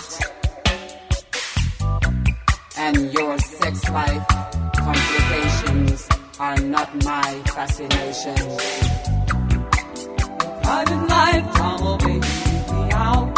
so. And your sex life complications are not my fascination. Private life baby, leave me out.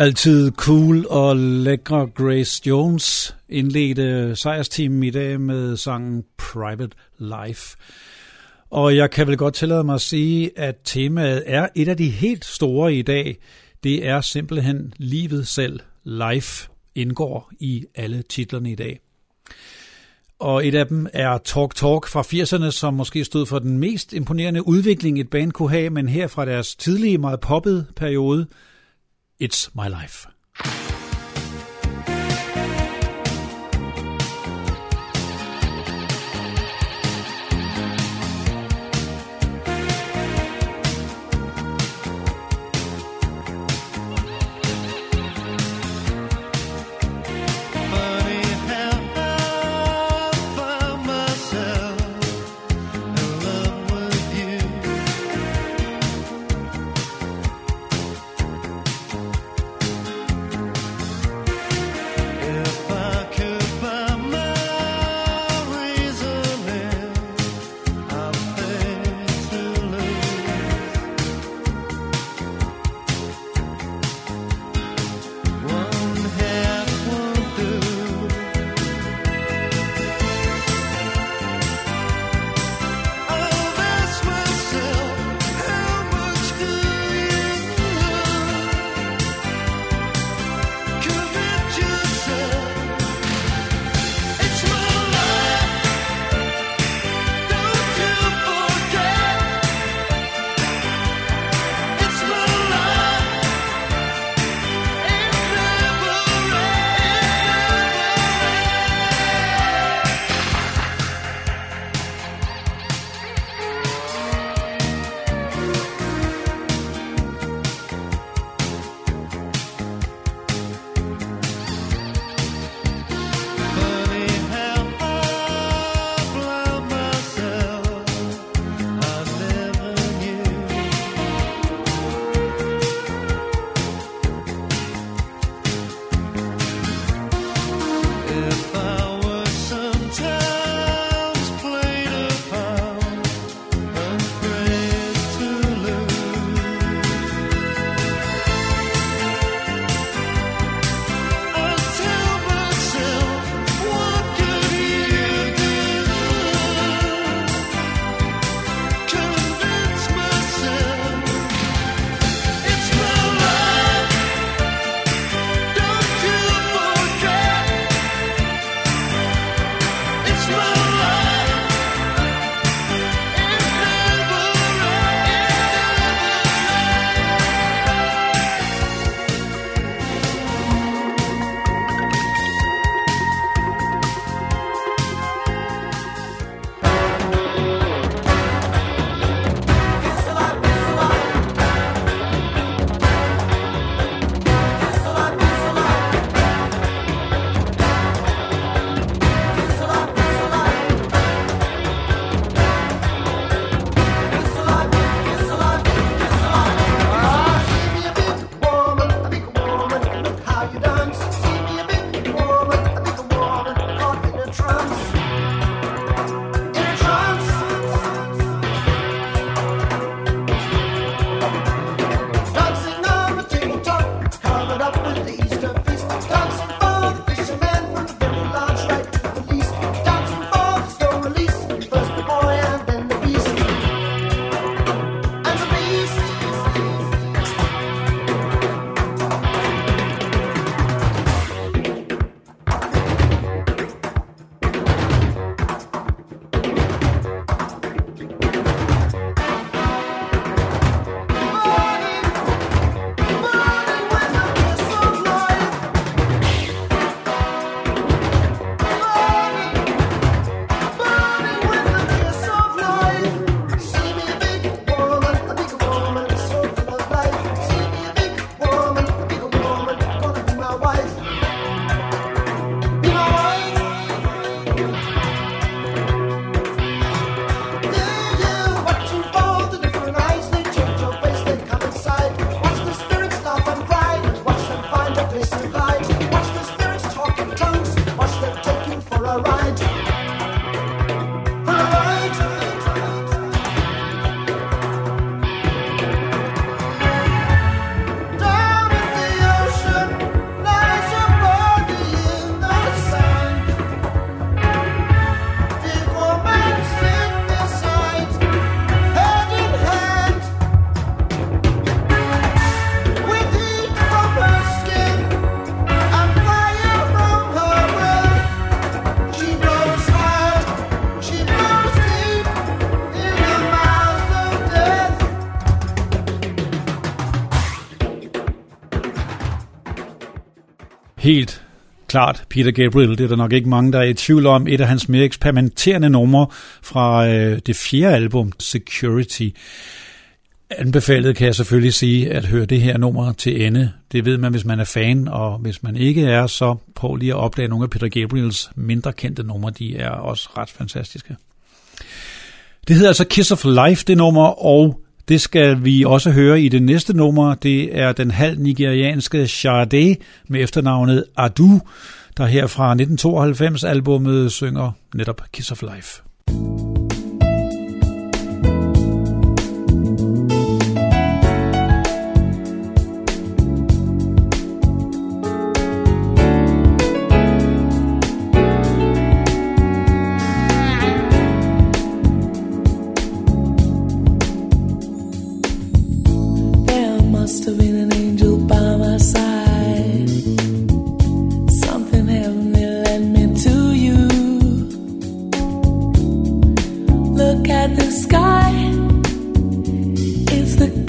Altid cool og lækre Grace Jones indledte sejrsteamen i dag med sangen Private Life. Og jeg kan vel godt tillade mig at sige, at temaet er et af de helt store i dag. Det er simpelthen livet selv. Life indgår i alle titlerne i dag. Og et af dem er Talk Talk fra 80'erne, som måske stod for den mest imponerende udvikling, et band kunne have, men her fra deres tidlige, meget poppede periode, It's My Life. Helt klart Peter Gabriel, det er der nok ikke mange, der er i tvivl om. Et af hans mere eksperimenterende numre fra øh, det fjerde album, Security. Anbefalet kan jeg selvfølgelig sige at høre det her nummer til ende. Det ved man, hvis man er fan, og hvis man ikke er, så prøv lige at opdage nogle af Peter Gabriels mindre kendte numre. De er også ret fantastiske. Det hedder altså Kiss of Life, det nummer, og det skal vi også høre i det næste nummer. Det er den halv nigerianske Sade med efternavnet Adu, der her fra 1992 albummet synger netop Kiss of Life. There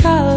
color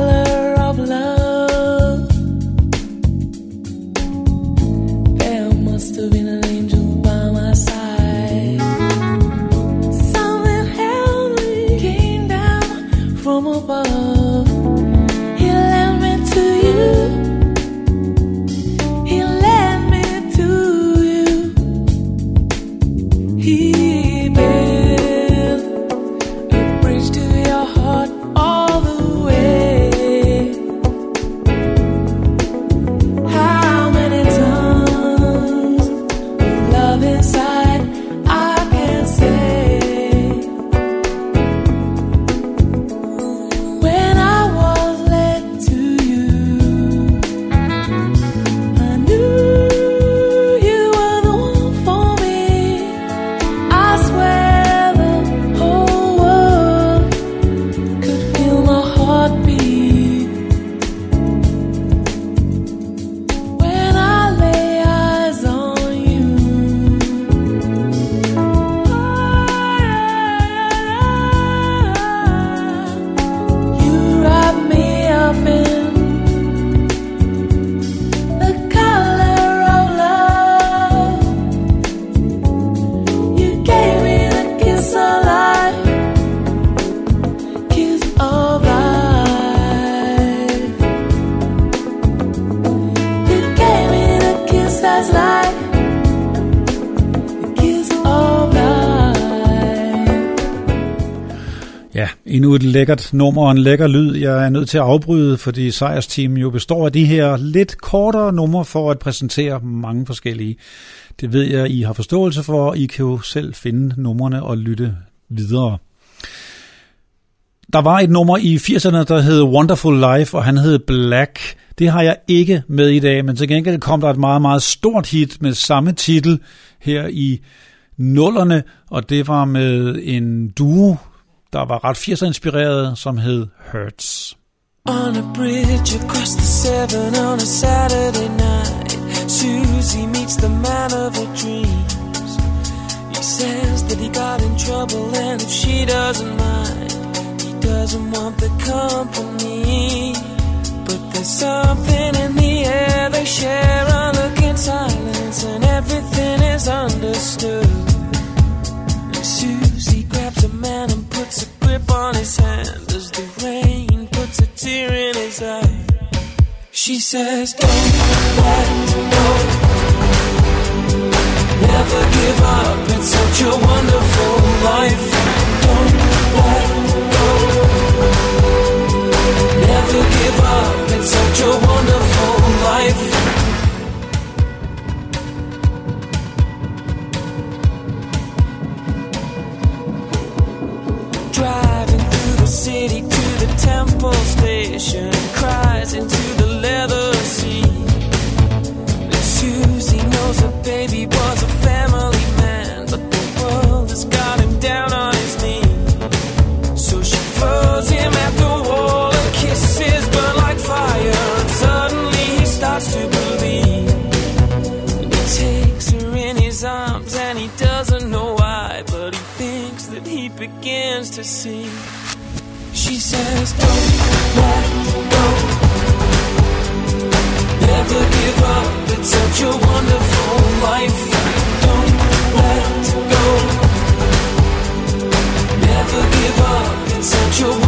lækkert nummer og en lækker lyd. Jeg er nødt til at afbryde, fordi sejrsteam jo består af de her lidt kortere numre for at præsentere mange forskellige. Det ved jeg, I har forståelse for, og I kan jo selv finde numrene og lytte videre. Der var et nummer i 80'erne, der hed Wonderful Life, og han hed Black. Det har jeg ikke med i dag, men til gengæld kom der et meget, meget stort hit med samme titel her i nullerne, og det var med en duo, der var ret 80'er inspireret, som hed Hertz. On a bridge across the Severn on a Saturday night, Susie meets the man of her dreams. He says that he got in trouble, and if she doesn't mind, he doesn't want the company. But there's something in the air they share, a look in silence, and everything is understood. And Susie grabs a man and puts a grip on his hand as the rain puts a tear in his eye. She says, Don't let go. Never give up, it's such a wonderful life. Don't let go. Never give up, it's such a wonderful life. Driving through the city to the temple station, cries into the leather seat. And Susie knows her baby was a family man, but the world has got she begins to sing. She says, Don't let go. Never give up, it's such a wonderful life. Don't let go. Never give up, it's such a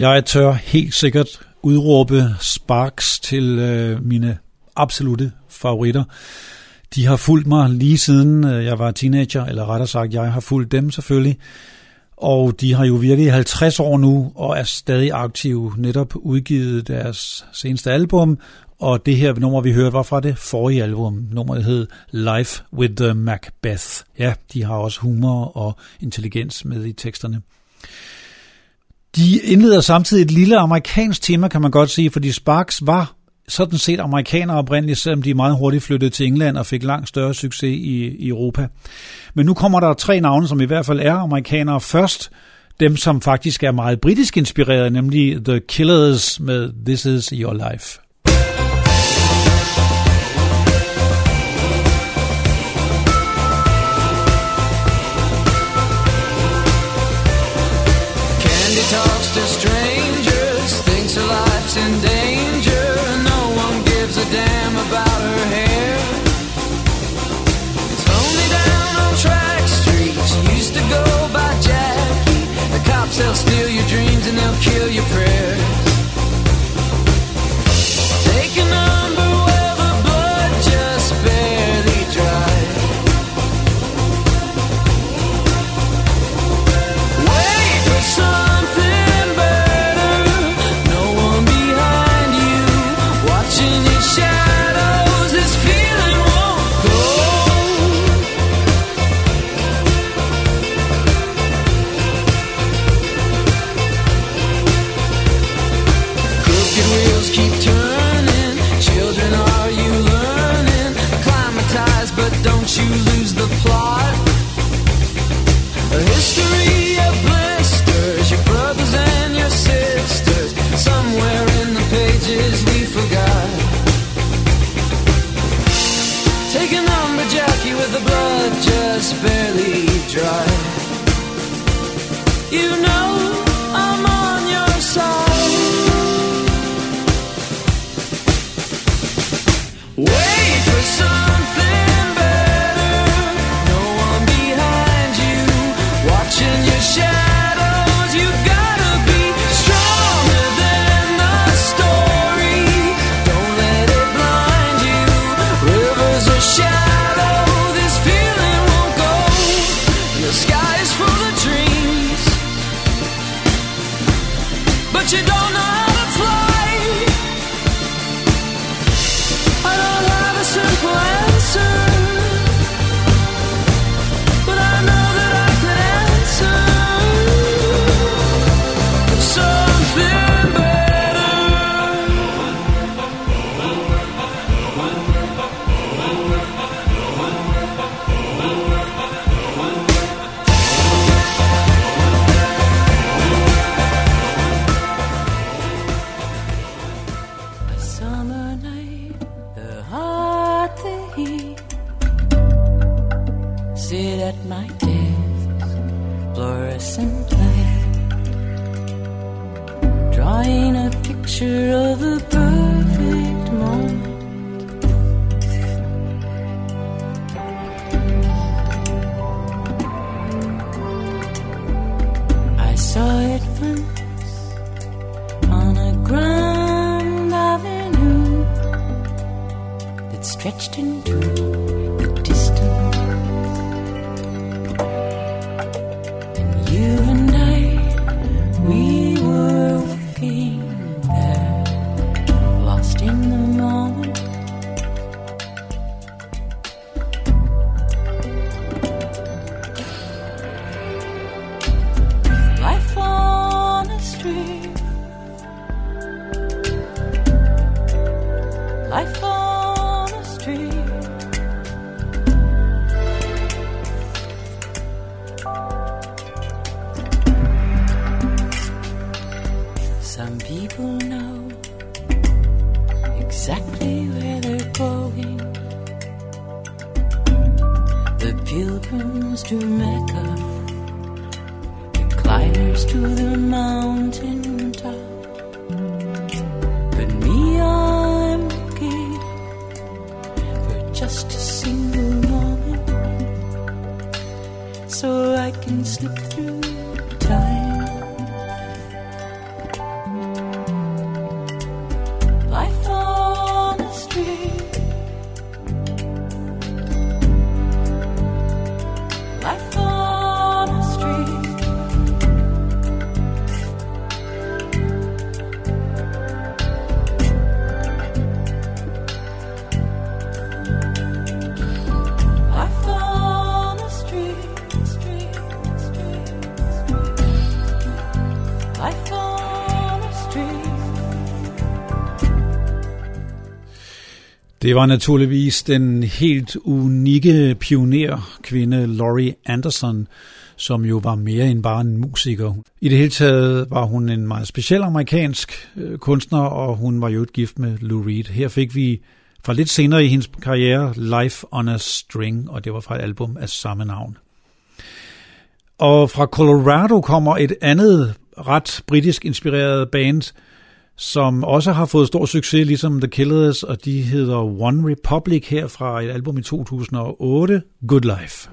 Jeg tør helt sikkert udråbe Sparks til øh, mine absolute favoritter. De har fulgt mig lige siden øh, jeg var teenager, eller rettere sagt, jeg har fulgt dem selvfølgelig. Og de har jo virket i 50 år nu, og er stadig aktive, netop udgivet deres seneste album, og det her nummer, vi hørte, var fra det forrige album. Nummeret hed Life with the Macbeth. Ja, de har også humor og intelligens med i teksterne. De indleder samtidig et lille amerikansk tema, kan man godt sige, fordi Sparks var sådan set amerikanere oprindeligt, selvom de meget hurtigt flyttede til England og fik langt større succes i, i Europa. Men nu kommer der tre navne, som i hvert fald er amerikanere først. Dem, som faktisk er meget britisk inspireret, nemlig The Killers med This Is Your Life. They'll steal your dreams and they'll kill your prayers. I Det var naturligvis den helt unikke pionerkvinde Laurie Anderson, som jo var mere end bare en musiker. I det hele taget var hun en meget speciel amerikansk øh, kunstner, og hun var jo et gift med Lou Reed. Her fik vi fra lidt senere i hendes karriere Life on a String, og det var fra et album af samme navn. Og fra Colorado kommer et andet ret britisk inspireret band, som også har fået stor succes, ligesom The Killers, og de hedder One Republic her fra et album i 2008, Good Life.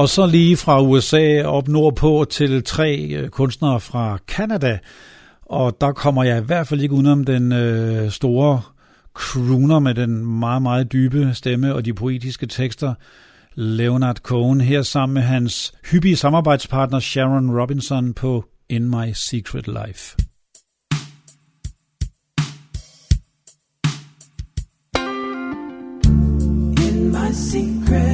Og så lige fra USA op nordpå til tre øh, kunstnere fra Canada. Og der kommer jeg i hvert fald ikke udenom den øh, store crooner med den meget, meget dybe stemme og de poetiske tekster. Leonard Cohen her sammen med hans hyppige samarbejdspartner Sharon Robinson på In My Secret Life. in my secret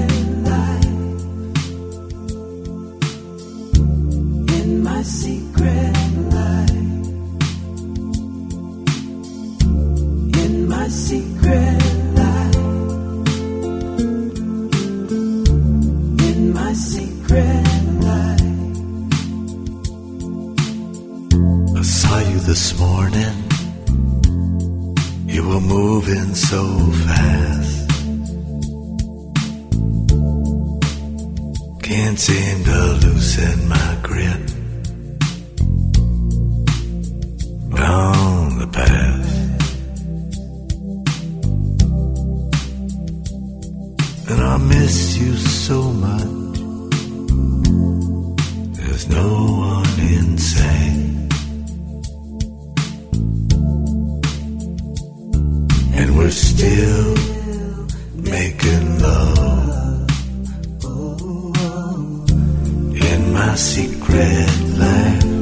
Can't seem to loosen my grip on the past. And I miss you so much. There's no one insane. And we're still making love in my secret life.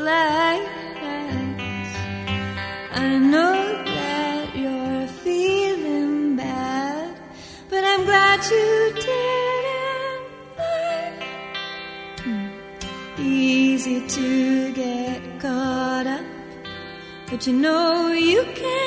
Lights. I know that you're feeling bad, but I'm glad you didn't mind hmm. easy to get caught up. But you know you can't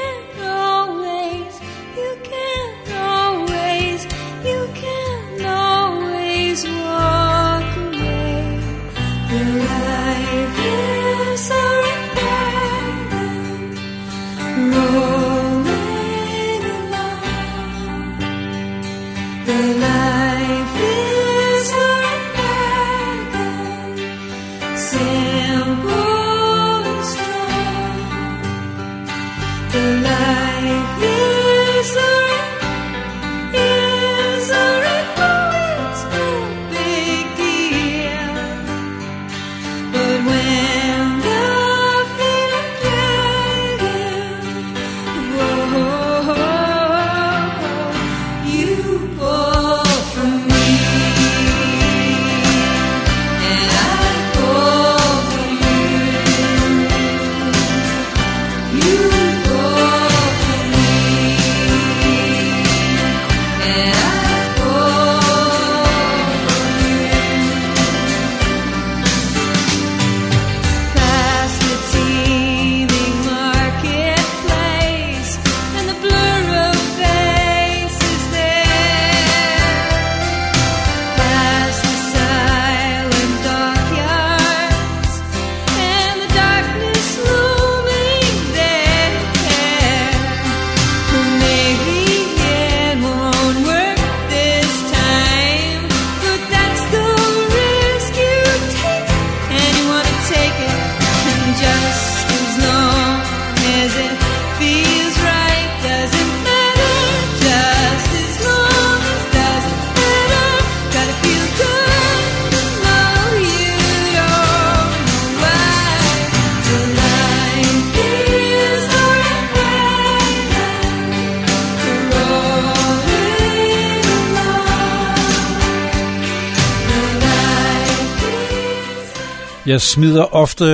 Jeg smider ofte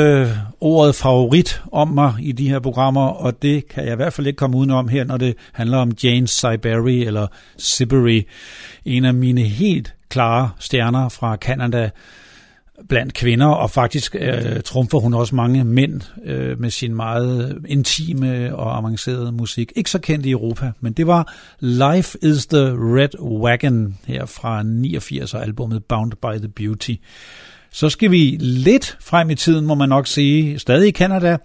ordet favorit om mig i de her programmer, og det kan jeg i hvert fald ikke komme udenom her, når det handler om Jane Siberry eller Siberry. En af mine helt klare stjerner fra Canada blandt kvinder, og faktisk øh, trumfer hun også mange mænd øh, med sin meget intime og avancerede musik. Ikke så kendt i Europa, men det var Life is the Red Wagon her fra 89 og albumet Bound by the Beauty. Så skal vi lidt frem i tiden, må man nok sige, stadig i Canada,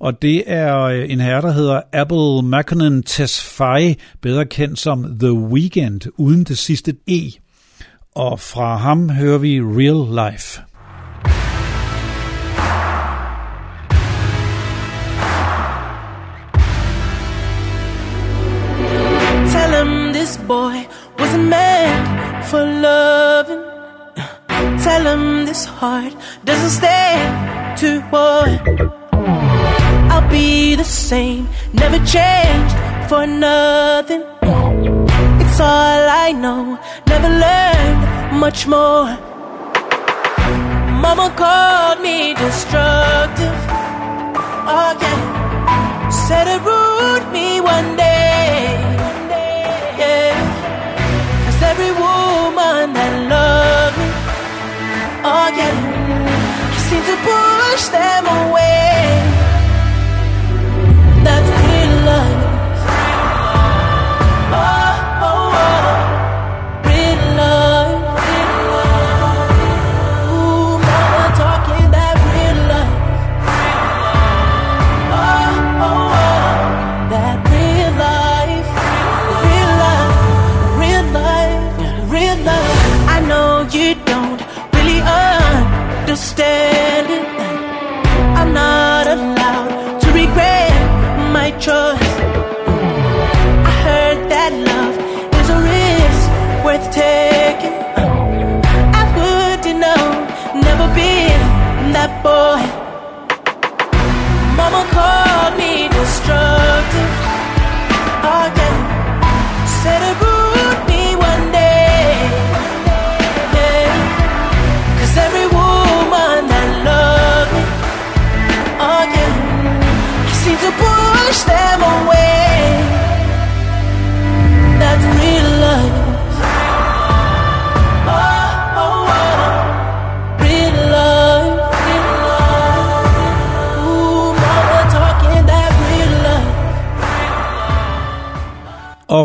og det er øh, en herre, der hedder Apple McConan Tesfaye, bedre kendt som The Weekend, uden det sidste E. Og fra ham hører vi Real Life. Tell him this boy wasn't meant for loving. Tell him this heart doesn't stand to war. I'll be the same, never changed for nothing. It's all I know, never learned much more. Mama called me destructive. Oh yeah, said it ruined me one day. Yeah, 'Cause every woman that loved me, yeah, I seem to push them away. That's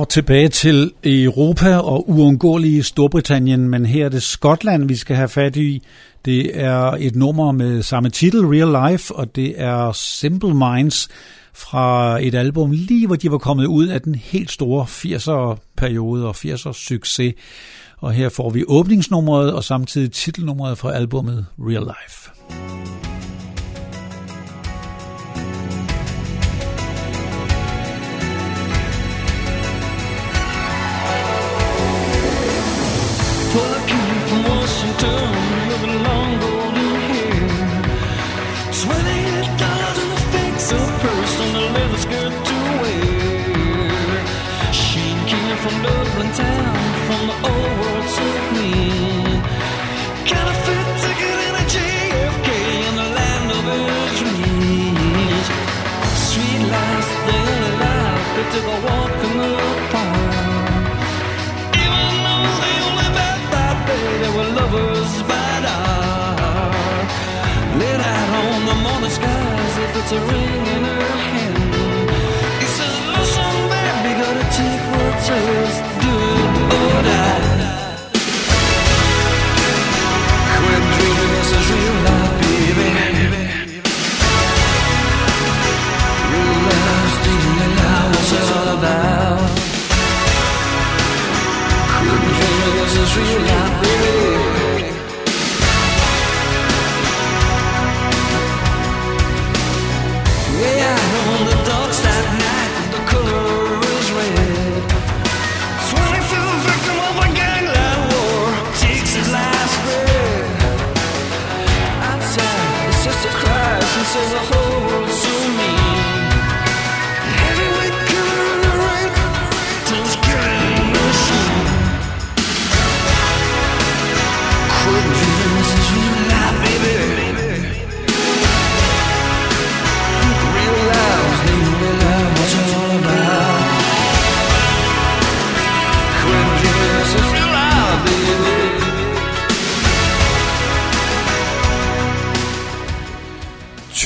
tilbage til Europa og uundgåelige Storbritannien, men her er det Skotland, vi skal have fat i. Det er et nummer med samme titel, Real Life, og det er Simple Minds fra et album, lige hvor de var kommet ud af den helt store 80'er-periode og 80'er succes. Og her får vi åbningsnummeret og samtidig titelnummeret fra albumet Real Life. to ring. us as a whole.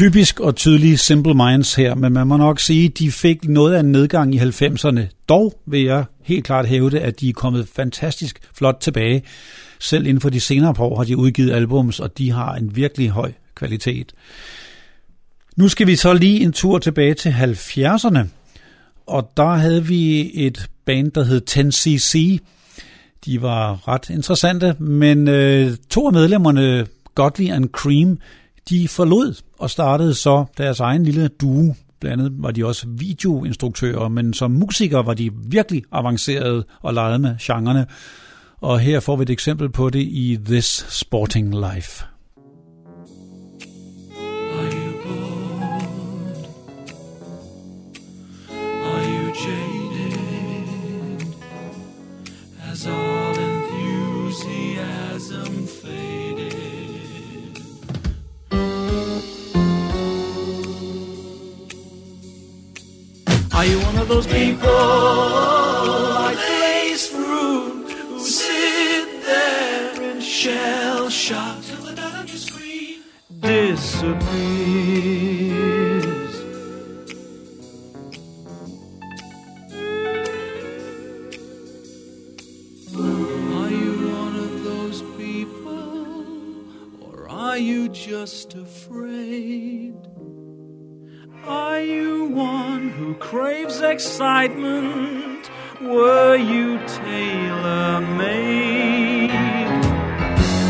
Typisk og tydelig Simple Minds her, men man må nok sige, at de fik noget af en nedgang i 90'erne. Dog vil jeg helt klart hævde, at de er kommet fantastisk flot tilbage. Selv inden for de senere par år har de udgivet albums, og de har en virkelig høj kvalitet. Nu skal vi så lige en tur tilbage til 70'erne, og der havde vi et band, der hed 10cc. De var ret interessante, men øh, to af medlemmerne, Godly and Cream, de forlod og startede så deres egen lille duo. Blandt andet var de også videoinstruktører, men som musikere var de virkelig avancerede og legede med genrerne. Og her får vi et eksempel på det i This Sporting Life. Are you one of those people like Blaze Fruit who sit there in shell shock till the on your screen disappears? Are you one of those people, or are you just afraid? Are you one who craves excitement? Were you tailor made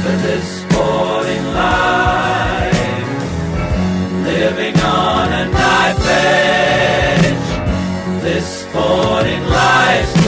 for this sporting life? Living on a knife edge. This sporting life's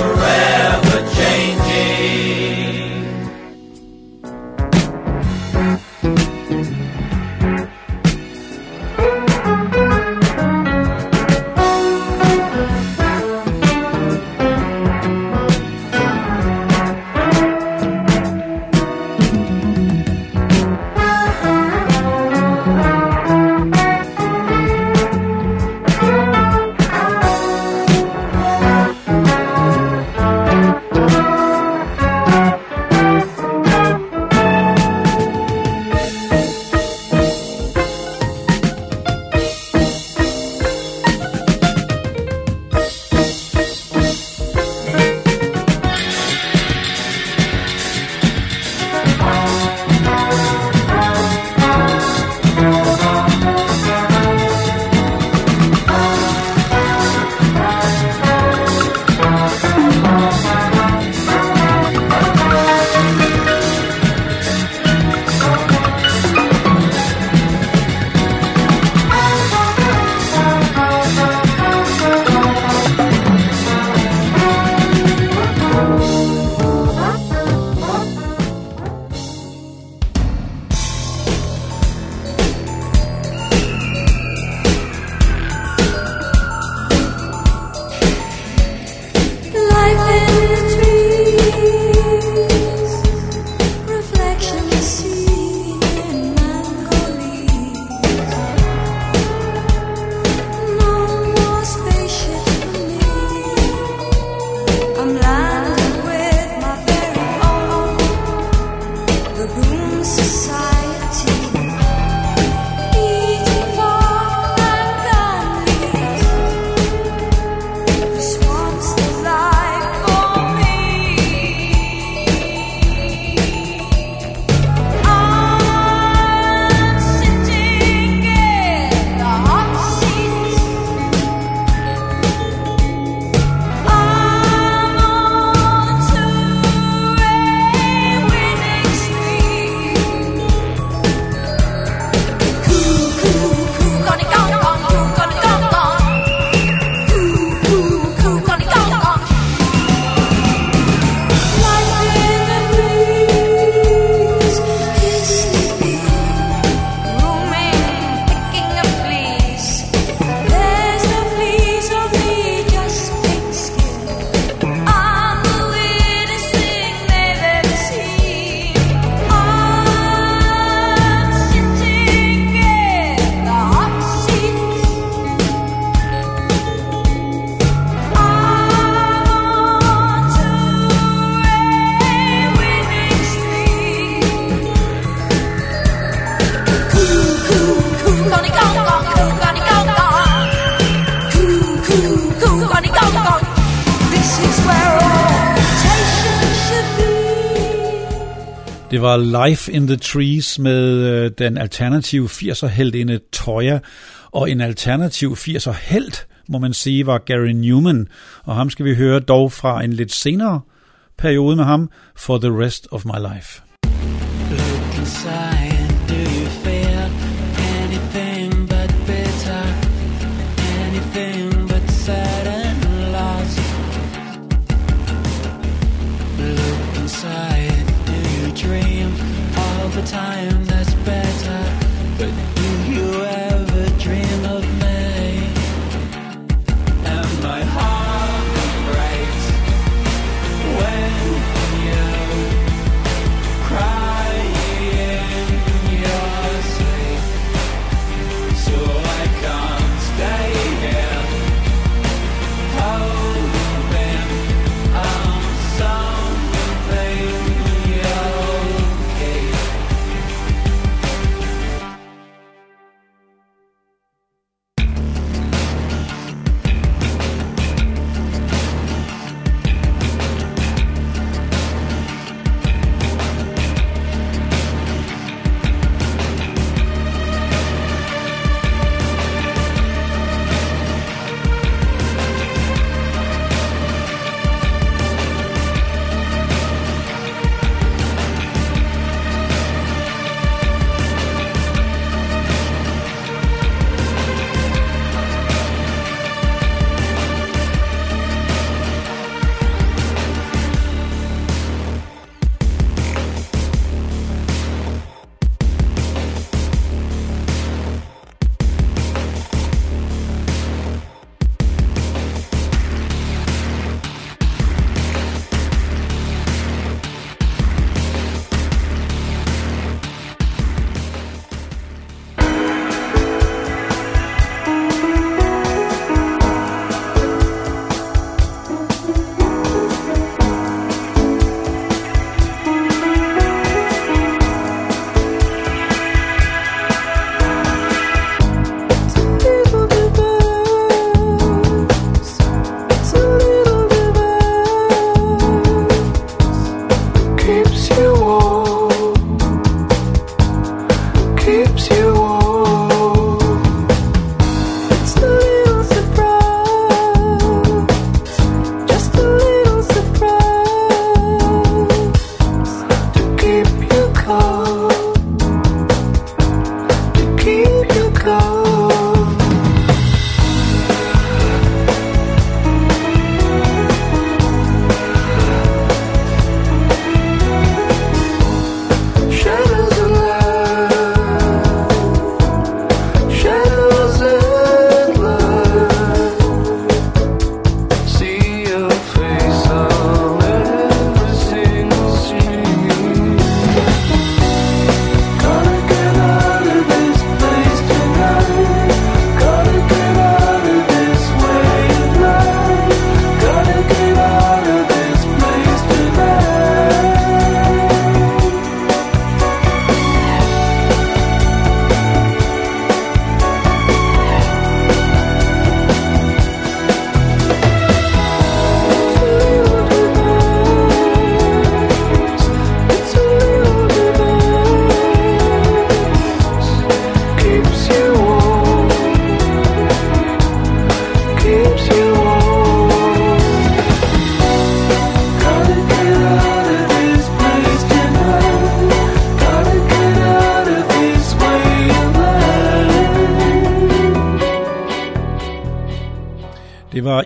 Det var Life in the Trees med øh, den alternative 80'er heldinde Toya, og en alternativ 80'er held, må man sige, var Gary Newman, og ham skal vi høre dog fra en lidt senere periode med ham, For the Rest of My Life. Look inside, time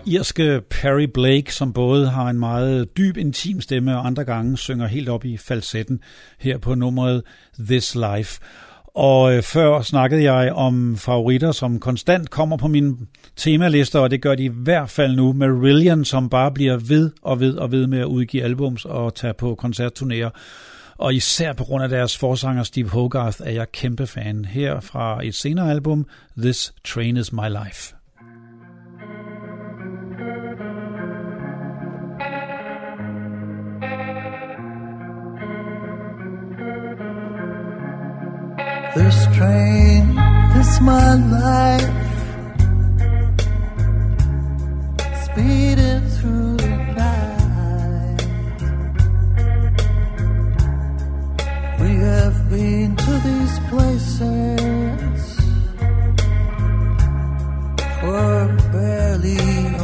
irske Perry Blake, som både har en meget dyb, intim stemme, og andre gange synger helt op i falsetten her på nummeret This Life. Og øh, før snakkede jeg om favoritter, som konstant kommer på mine temalister, og det gør de i hvert fald nu. Marillion, som bare bliver ved og ved og ved med at udgive albums og tage på koncertturnéer. Og især på grund af deres forsanger Steve Hogarth er jeg kæmpe fan. Her fra et senere album, This Train Is My Life. This train is my life, speeding through the night. We have been to these places for barely.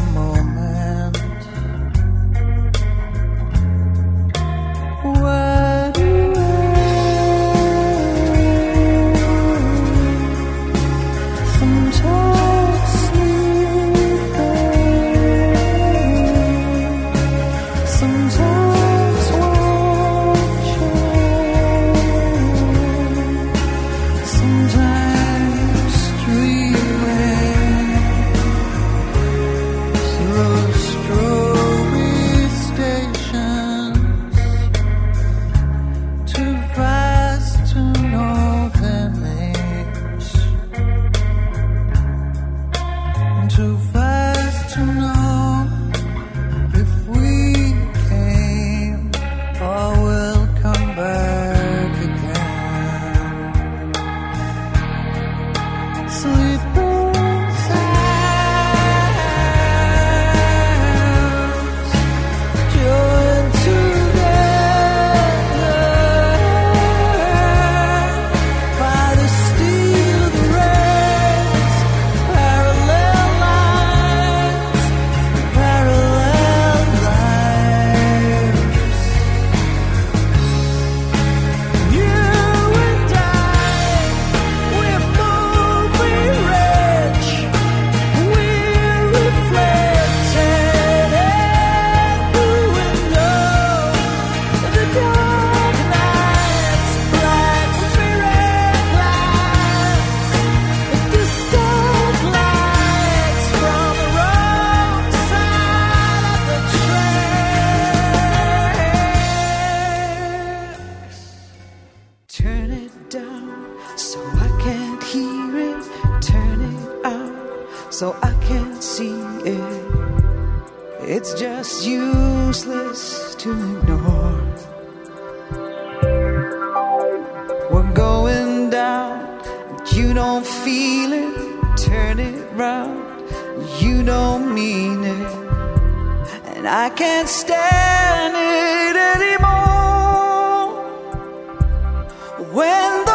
don't feel it, turn it round. You don't mean it, and I can't stand it anymore. When the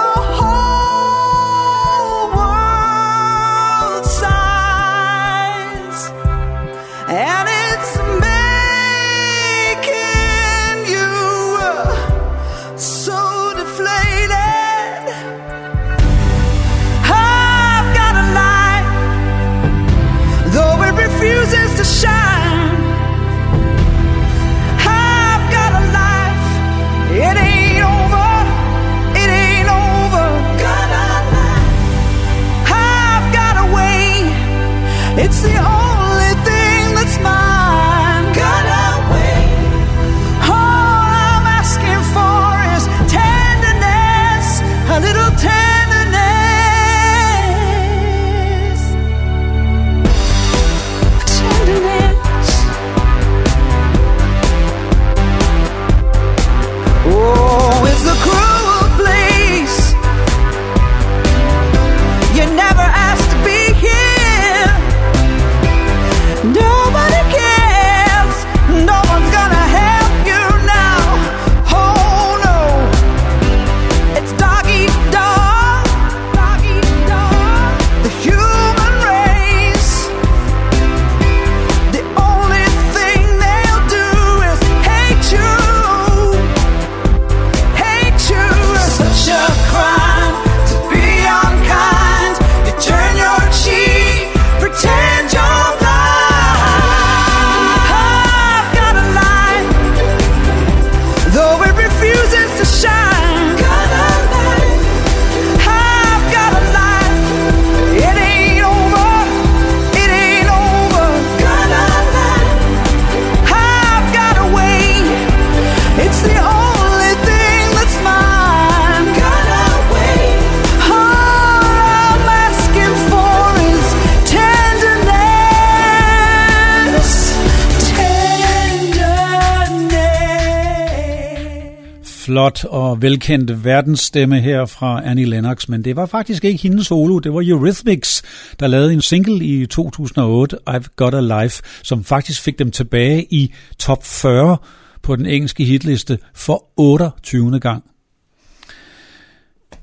godt og velkendt verdensstemme her fra Annie Lennox, men det var faktisk ikke hendes solo, det var Eurythmics, der lavede en single i 2008, I've Got a Life, som faktisk fik dem tilbage i top 40 på den engelske hitliste for 28. gang.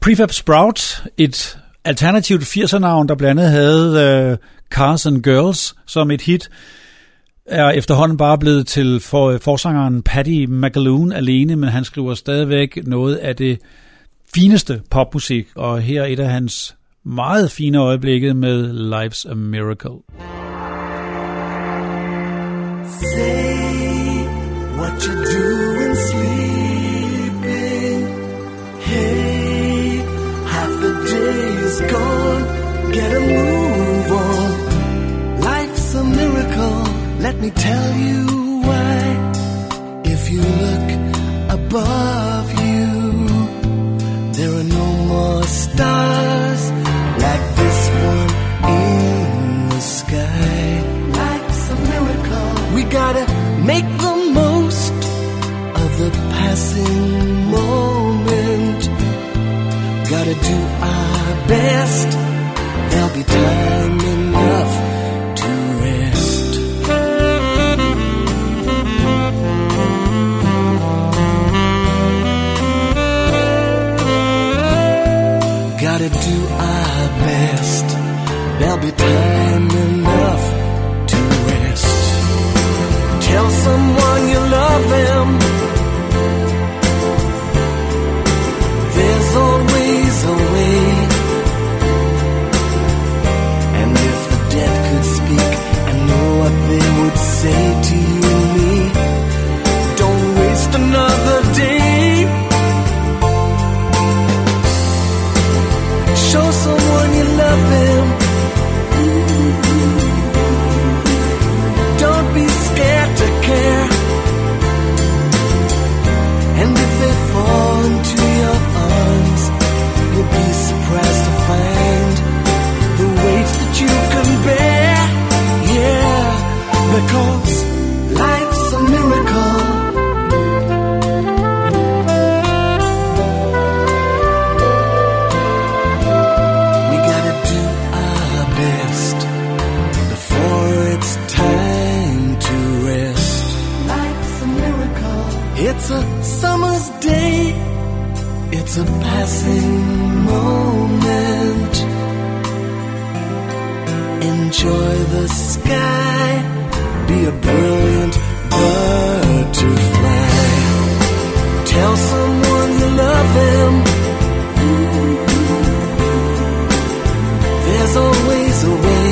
Prefab Sprout, et alternativt 80'er-navn, der blandt andet havde øh, Cars and Girls som et hit, er efterhånden bare blevet til for forsangeren Paddy McAloon alene, men han skriver stadigvæk noget af det fineste popmusik, og her er et af hans meget fine øjeblikke med Life's a Miracle. Say what you do doing sleeping. Hey, half the day is gone. Get a move Let me tell you why. If you look above you, there are no more stars like this one in the sky. Life's a miracle. We gotta make the most of the passing moment. Gotta do our best. There'll be time There's always a way.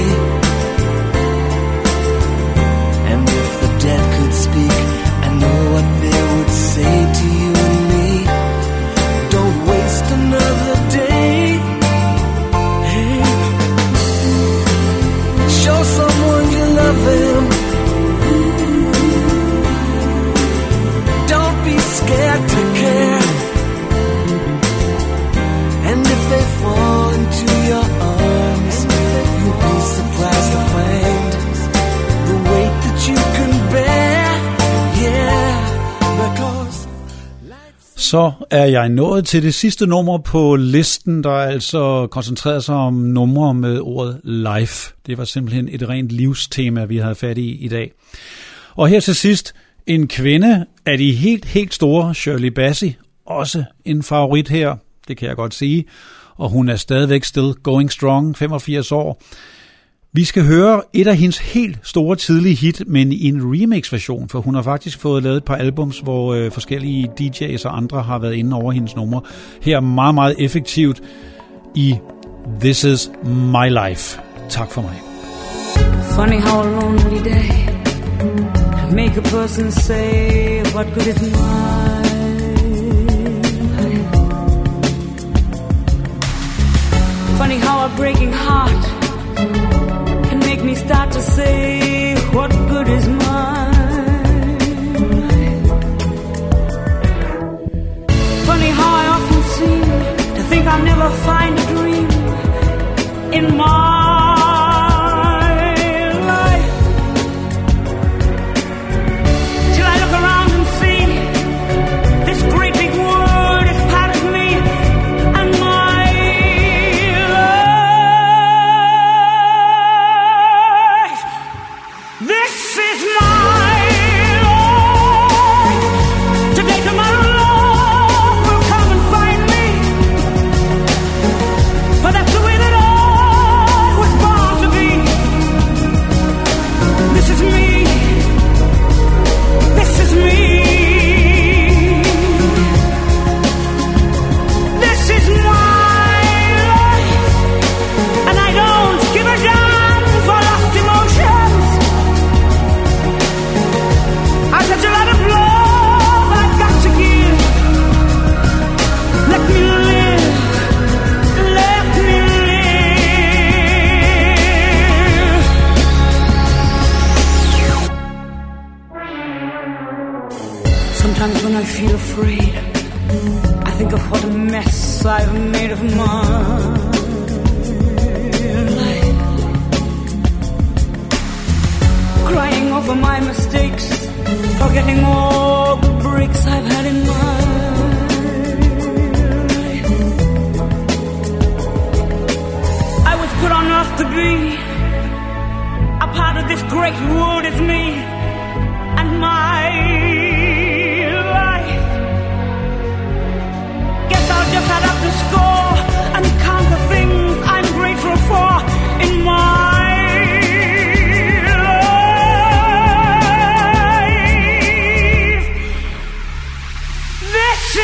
Er jeg nået til det sidste nummer på listen, der altså koncentrerer sig om numre med ordet life. Det var simpelthen et rent livstema, vi havde fat i i dag. Og her til sidst, en kvinde af de helt, helt store, Shirley Bassey, også en favorit her, det kan jeg godt sige. Og hun er stadigvæk still going strong, 85 år. Vi skal høre et af hendes helt store tidlige hit, men i en remix-version, for hun har faktisk fået lavet et par albums, hvor øh, forskellige DJ's og andre har været inde over hendes numre. Her meget, meget effektivt i This Is My Life. Tak for mig. Funny how a lonely day can make a person say, What good is mine? Funny how a breaking heart me start to say, What good is mine? Funny how I often seem to think I'll never find a dream in my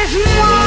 is mine.